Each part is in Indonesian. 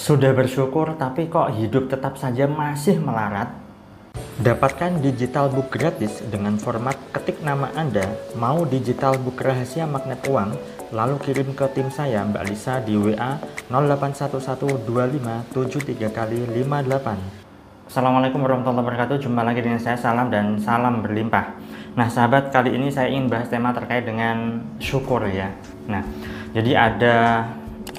Sudah bersyukur tapi kok hidup tetap saja masih melarat? Dapatkan digital book gratis dengan format ketik nama Anda, mau digital book rahasia magnet uang, lalu kirim ke tim saya Mbak Lisa di WA 08112573 kali 58. Assalamualaikum warahmatullahi wabarakatuh. Jumpa lagi dengan saya Salam dan salam berlimpah. Nah, sahabat, kali ini saya ingin bahas tema terkait dengan syukur ya. Nah, jadi ada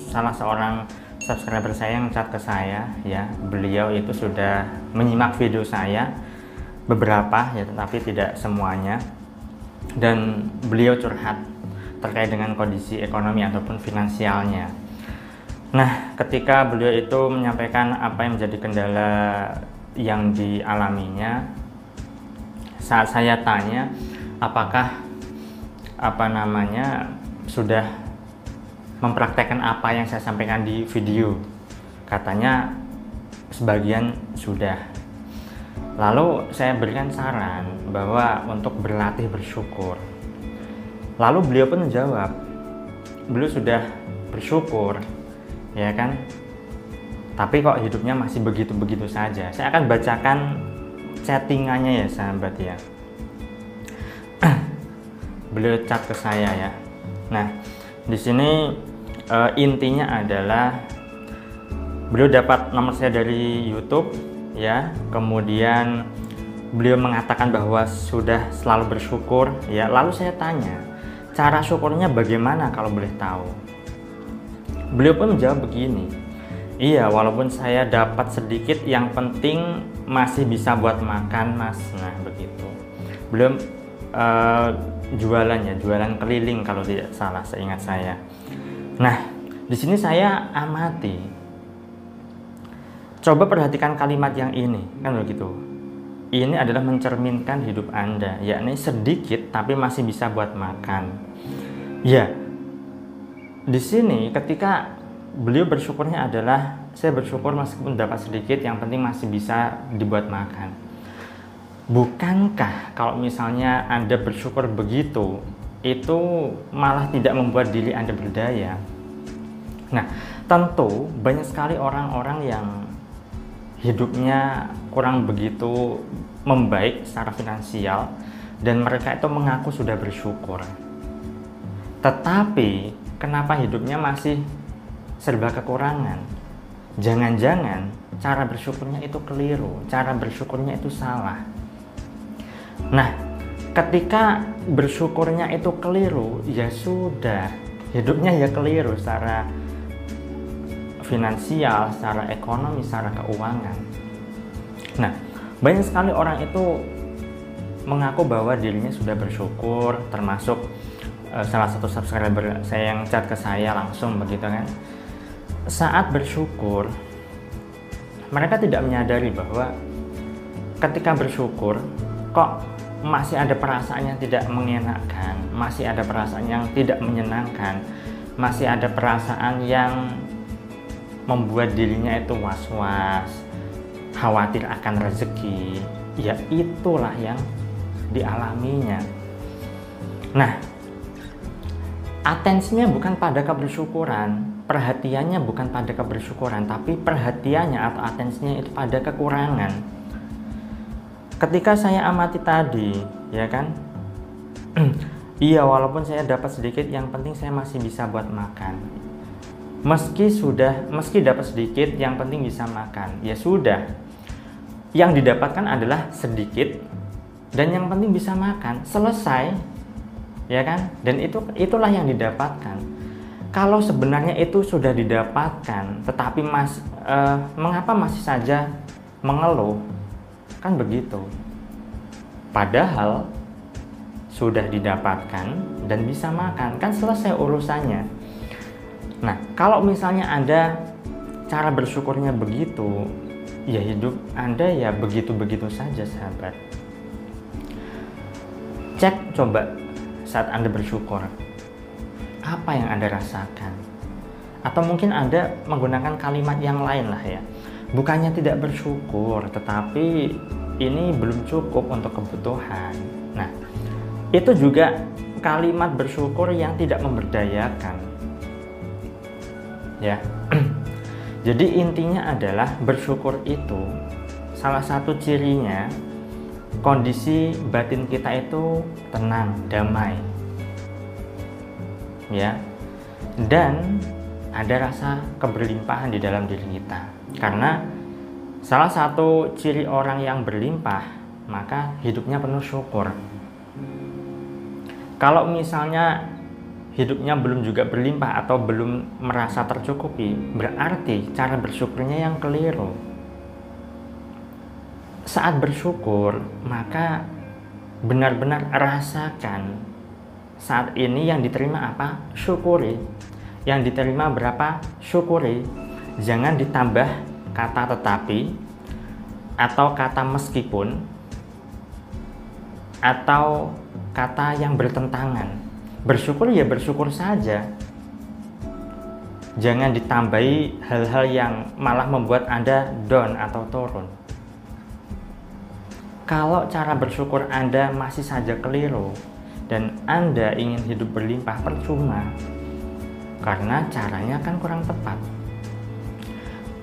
salah seorang subscriber saya yang chat ke saya ya. Beliau itu sudah menyimak video saya beberapa ya tetapi tidak semuanya. Dan beliau curhat terkait dengan kondisi ekonomi ataupun finansialnya. Nah ketika beliau itu menyampaikan apa yang menjadi kendala yang dialaminya saat saya tanya apakah apa namanya sudah mempraktekkan apa yang saya sampaikan di video. Katanya sebagian sudah. Lalu saya berikan saran bahwa untuk berlatih bersyukur. Lalu beliau pun menjawab, beliau sudah bersyukur, ya kan? Tapi kok hidupnya masih begitu-begitu saja. Saya akan bacakan chattingannya ya sahabat ya. beliau chat ke saya ya. Nah, di sini uh, intinya adalah beliau dapat nomor saya dari YouTube ya. Kemudian beliau mengatakan bahwa sudah selalu bersyukur ya. Lalu saya tanya cara syukurnya bagaimana kalau boleh tahu? Beliau pun menjawab begini iya walaupun saya dapat sedikit yang penting masih bisa buat makan mas. Nah begitu. Belum uh, jualan ya jualan keliling kalau tidak salah seingat saya Nah, di sini saya amati. Coba perhatikan kalimat yang ini, kan begitu. Ini adalah mencerminkan hidup Anda, yakni sedikit tapi masih bisa buat makan. Ya, di sini ketika beliau bersyukurnya adalah saya bersyukur meskipun dapat sedikit, yang penting masih bisa dibuat makan. Bukankah kalau misalnya Anda bersyukur begitu, itu malah tidak membuat diri Anda berdaya. Nah, tentu banyak sekali orang-orang yang hidupnya kurang begitu membaik secara finansial dan mereka itu mengaku sudah bersyukur. Tetapi kenapa hidupnya masih serba kekurangan? Jangan-jangan cara bersyukurnya itu keliru, cara bersyukurnya itu salah. Nah, ketika bersyukurnya itu keliru ya sudah. Hidupnya ya keliru secara finansial secara ekonomi secara keuangan. Nah banyak sekali orang itu mengaku bahwa dirinya sudah bersyukur termasuk uh, salah satu subscriber saya yang chat ke saya langsung begitu kan. Saat bersyukur mereka tidak menyadari bahwa ketika bersyukur kok masih ada perasaan yang tidak mengenakan, masih ada perasaan yang tidak menyenangkan, masih ada perasaan yang membuat dirinya itu was-was, khawatir akan rezeki, ya itulah yang dialaminya. Nah, atensinya bukan pada kebersyukuran, perhatiannya bukan pada kebersyukuran, tapi perhatiannya atau atensinya itu pada kekurangan ketika saya amati tadi ya kan? Iya walaupun saya dapat sedikit yang penting saya masih bisa buat makan. Meski sudah meski dapat sedikit yang penting bisa makan. Ya sudah. Yang didapatkan adalah sedikit dan yang penting bisa makan. Selesai. Ya kan? Dan itu itulah yang didapatkan. Kalau sebenarnya itu sudah didapatkan tetapi mas eh, mengapa masih saja mengeluh Kan begitu. Padahal sudah didapatkan dan bisa makan, kan selesai urusannya. Nah, kalau misalnya Anda cara bersyukurnya begitu, ya hidup Anda ya begitu-begitu saja, sahabat. Cek coba saat Anda bersyukur. Apa yang Anda rasakan? Atau mungkin Anda menggunakan kalimat yang lain lah ya bukannya tidak bersyukur, tetapi ini belum cukup untuk kebutuhan. Nah, itu juga kalimat bersyukur yang tidak memberdayakan. Ya. Jadi intinya adalah bersyukur itu salah satu cirinya kondisi batin kita itu tenang, damai. Ya. Dan ada rasa keberlimpahan di dalam diri kita. Karena salah satu ciri orang yang berlimpah, maka hidupnya penuh syukur. Kalau misalnya hidupnya belum juga berlimpah atau belum merasa tercukupi, berarti cara bersyukurnya yang keliru. Saat bersyukur, maka benar-benar rasakan saat ini yang diterima apa? Syukuri. Yang diterima berapa? Syukuri. Jangan ditambah kata tetapi atau kata meskipun atau kata yang bertentangan. Bersyukur ya bersyukur saja. Jangan ditambahi hal-hal yang malah membuat Anda down atau turun. Kalau cara bersyukur Anda masih saja keliru dan Anda ingin hidup berlimpah percuma karena caranya kan kurang tepat.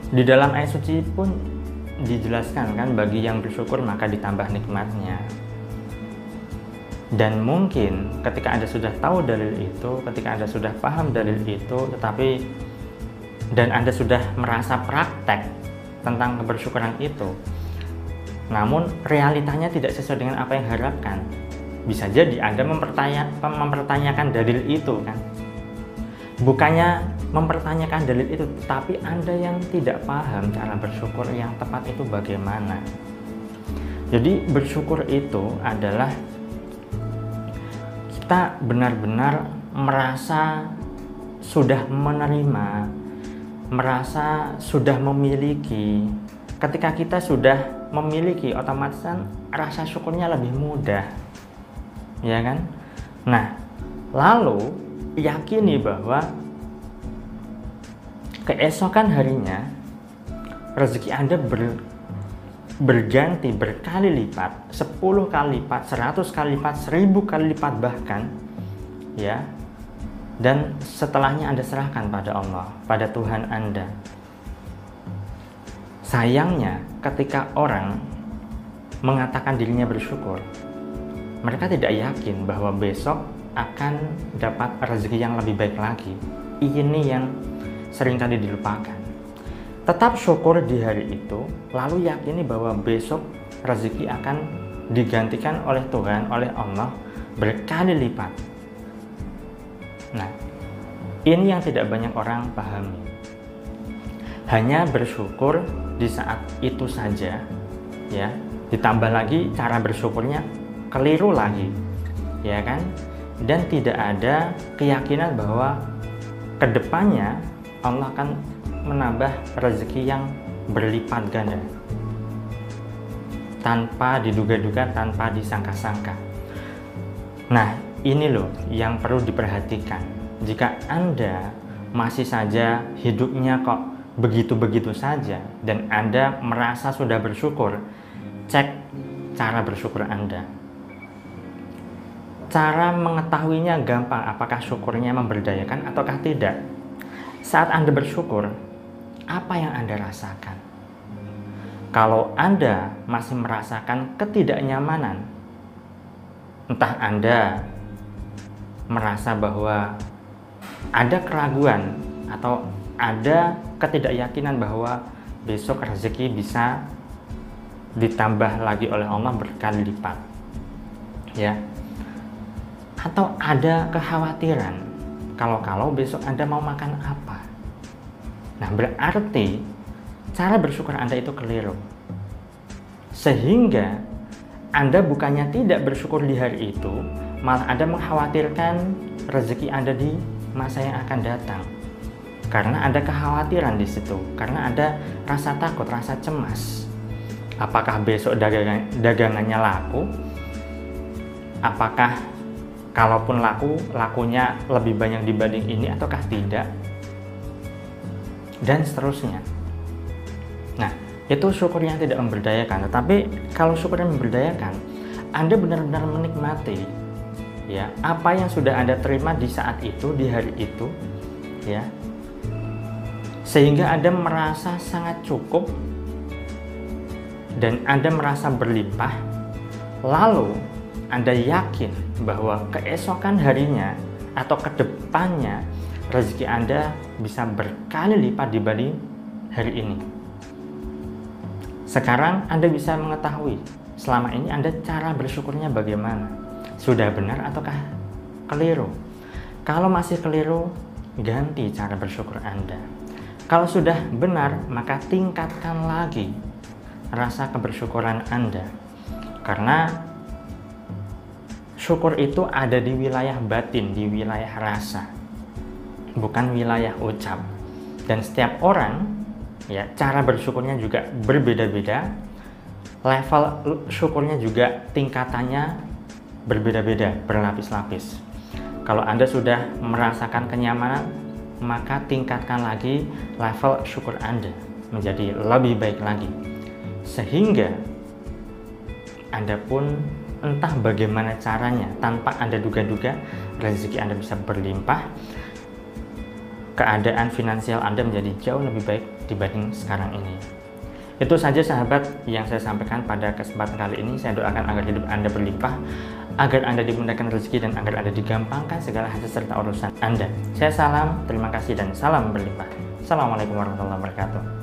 Di dalam ayat suci pun dijelaskan kan bagi yang bersyukur maka ditambah nikmatnya dan mungkin ketika Anda sudah tahu dalil itu, ketika Anda sudah paham dalil itu, tetapi dan Anda sudah merasa praktek tentang kebersyukuran itu, namun realitanya tidak sesuai dengan apa yang harapkan, bisa jadi Anda mempertanya, mempertanyakan dalil itu kan. Bukannya mempertanyakan dalil itu, tapi Anda yang tidak paham cara bersyukur yang tepat itu bagaimana. Jadi bersyukur itu adalah kita benar-benar merasa sudah menerima, merasa sudah memiliki. Ketika kita sudah memiliki, otomatis rasa syukurnya lebih mudah, ya kan? Nah, lalu yakini bahwa keesokan harinya rezeki Anda ber, berganti berkali lipat 10 kali lipat 100 kali lipat 1000 kali lipat bahkan ya. Dan setelahnya Anda serahkan pada Allah pada Tuhan Anda. Sayangnya ketika orang mengatakan dirinya bersyukur mereka tidak yakin bahwa besok akan dapat rezeki yang lebih baik lagi. Ini yang sering kali dilupakan Tetap syukur di hari itu, lalu yakini bahwa besok rezeki akan digantikan oleh Tuhan, oleh Allah berkali lipat. Nah, ini yang tidak banyak orang pahami. Hanya bersyukur di saat itu saja, ya. Ditambah lagi cara bersyukurnya keliru lagi, ya kan? Dan tidak ada keyakinan bahwa ke depannya Allah akan menambah rezeki yang berlipat ganda tanpa diduga-duga, tanpa disangka-sangka. Nah, ini loh yang perlu diperhatikan. Jika Anda masih saja hidupnya kok begitu-begitu saja dan Anda merasa sudah bersyukur, cek cara bersyukur Anda. Cara mengetahuinya gampang, apakah syukurnya memberdayakan ataukah tidak. Saat Anda bersyukur, apa yang Anda rasakan. Kalau Anda masih merasakan ketidaknyamanan, entah Anda merasa bahwa ada keraguan atau ada ketidakyakinan bahwa besok rezeki bisa ditambah lagi oleh Allah berkali lipat. Ya. Atau ada kekhawatiran kalau-kalau besok Anda mau makan apa? Nah, berarti cara bersyukur Anda itu keliru. Sehingga Anda bukannya tidak bersyukur di hari itu, malah Anda mengkhawatirkan rezeki Anda di masa yang akan datang. Karena ada kekhawatiran di situ, karena ada rasa takut, rasa cemas. Apakah besok dagangan, dagangannya laku? Apakah kalaupun laku, lakunya lebih banyak dibanding ini ataukah tidak? dan seterusnya. Nah, itu syukur yang tidak memberdayakan. Tetapi kalau syukur yang memberdayakan, Anda benar-benar menikmati ya apa yang sudah Anda terima di saat itu, di hari itu, ya. sehingga Anda merasa sangat cukup dan Anda merasa berlimpah, lalu Anda yakin bahwa keesokan harinya atau ke depannya rezeki Anda bisa berkali lipat dibanding hari ini. Sekarang Anda bisa mengetahui selama ini Anda cara bersyukurnya bagaimana. Sudah benar ataukah keliru? Kalau masih keliru, ganti cara bersyukur Anda. Kalau sudah benar, maka tingkatkan lagi rasa kebersyukuran Anda. Karena syukur itu ada di wilayah batin, di wilayah rasa, bukan wilayah ucap. Dan setiap orang, ya, cara bersyukurnya juga berbeda-beda. Level syukurnya juga tingkatannya berbeda-beda, berlapis-lapis. Kalau Anda sudah merasakan kenyamanan, maka tingkatkan lagi level syukur Anda menjadi lebih baik lagi. Sehingga Anda pun entah bagaimana caranya tanpa Anda duga-duga rezeki Anda bisa berlimpah keadaan finansial Anda menjadi jauh lebih baik dibanding sekarang ini. Itu saja sahabat yang saya sampaikan pada kesempatan kali ini. Saya doakan agar hidup Anda berlimpah, agar Anda dimudahkan rezeki dan agar Anda digampangkan segala hajat serta urusan Anda. Saya salam, terima kasih dan salam berlimpah. Assalamualaikum warahmatullahi wabarakatuh.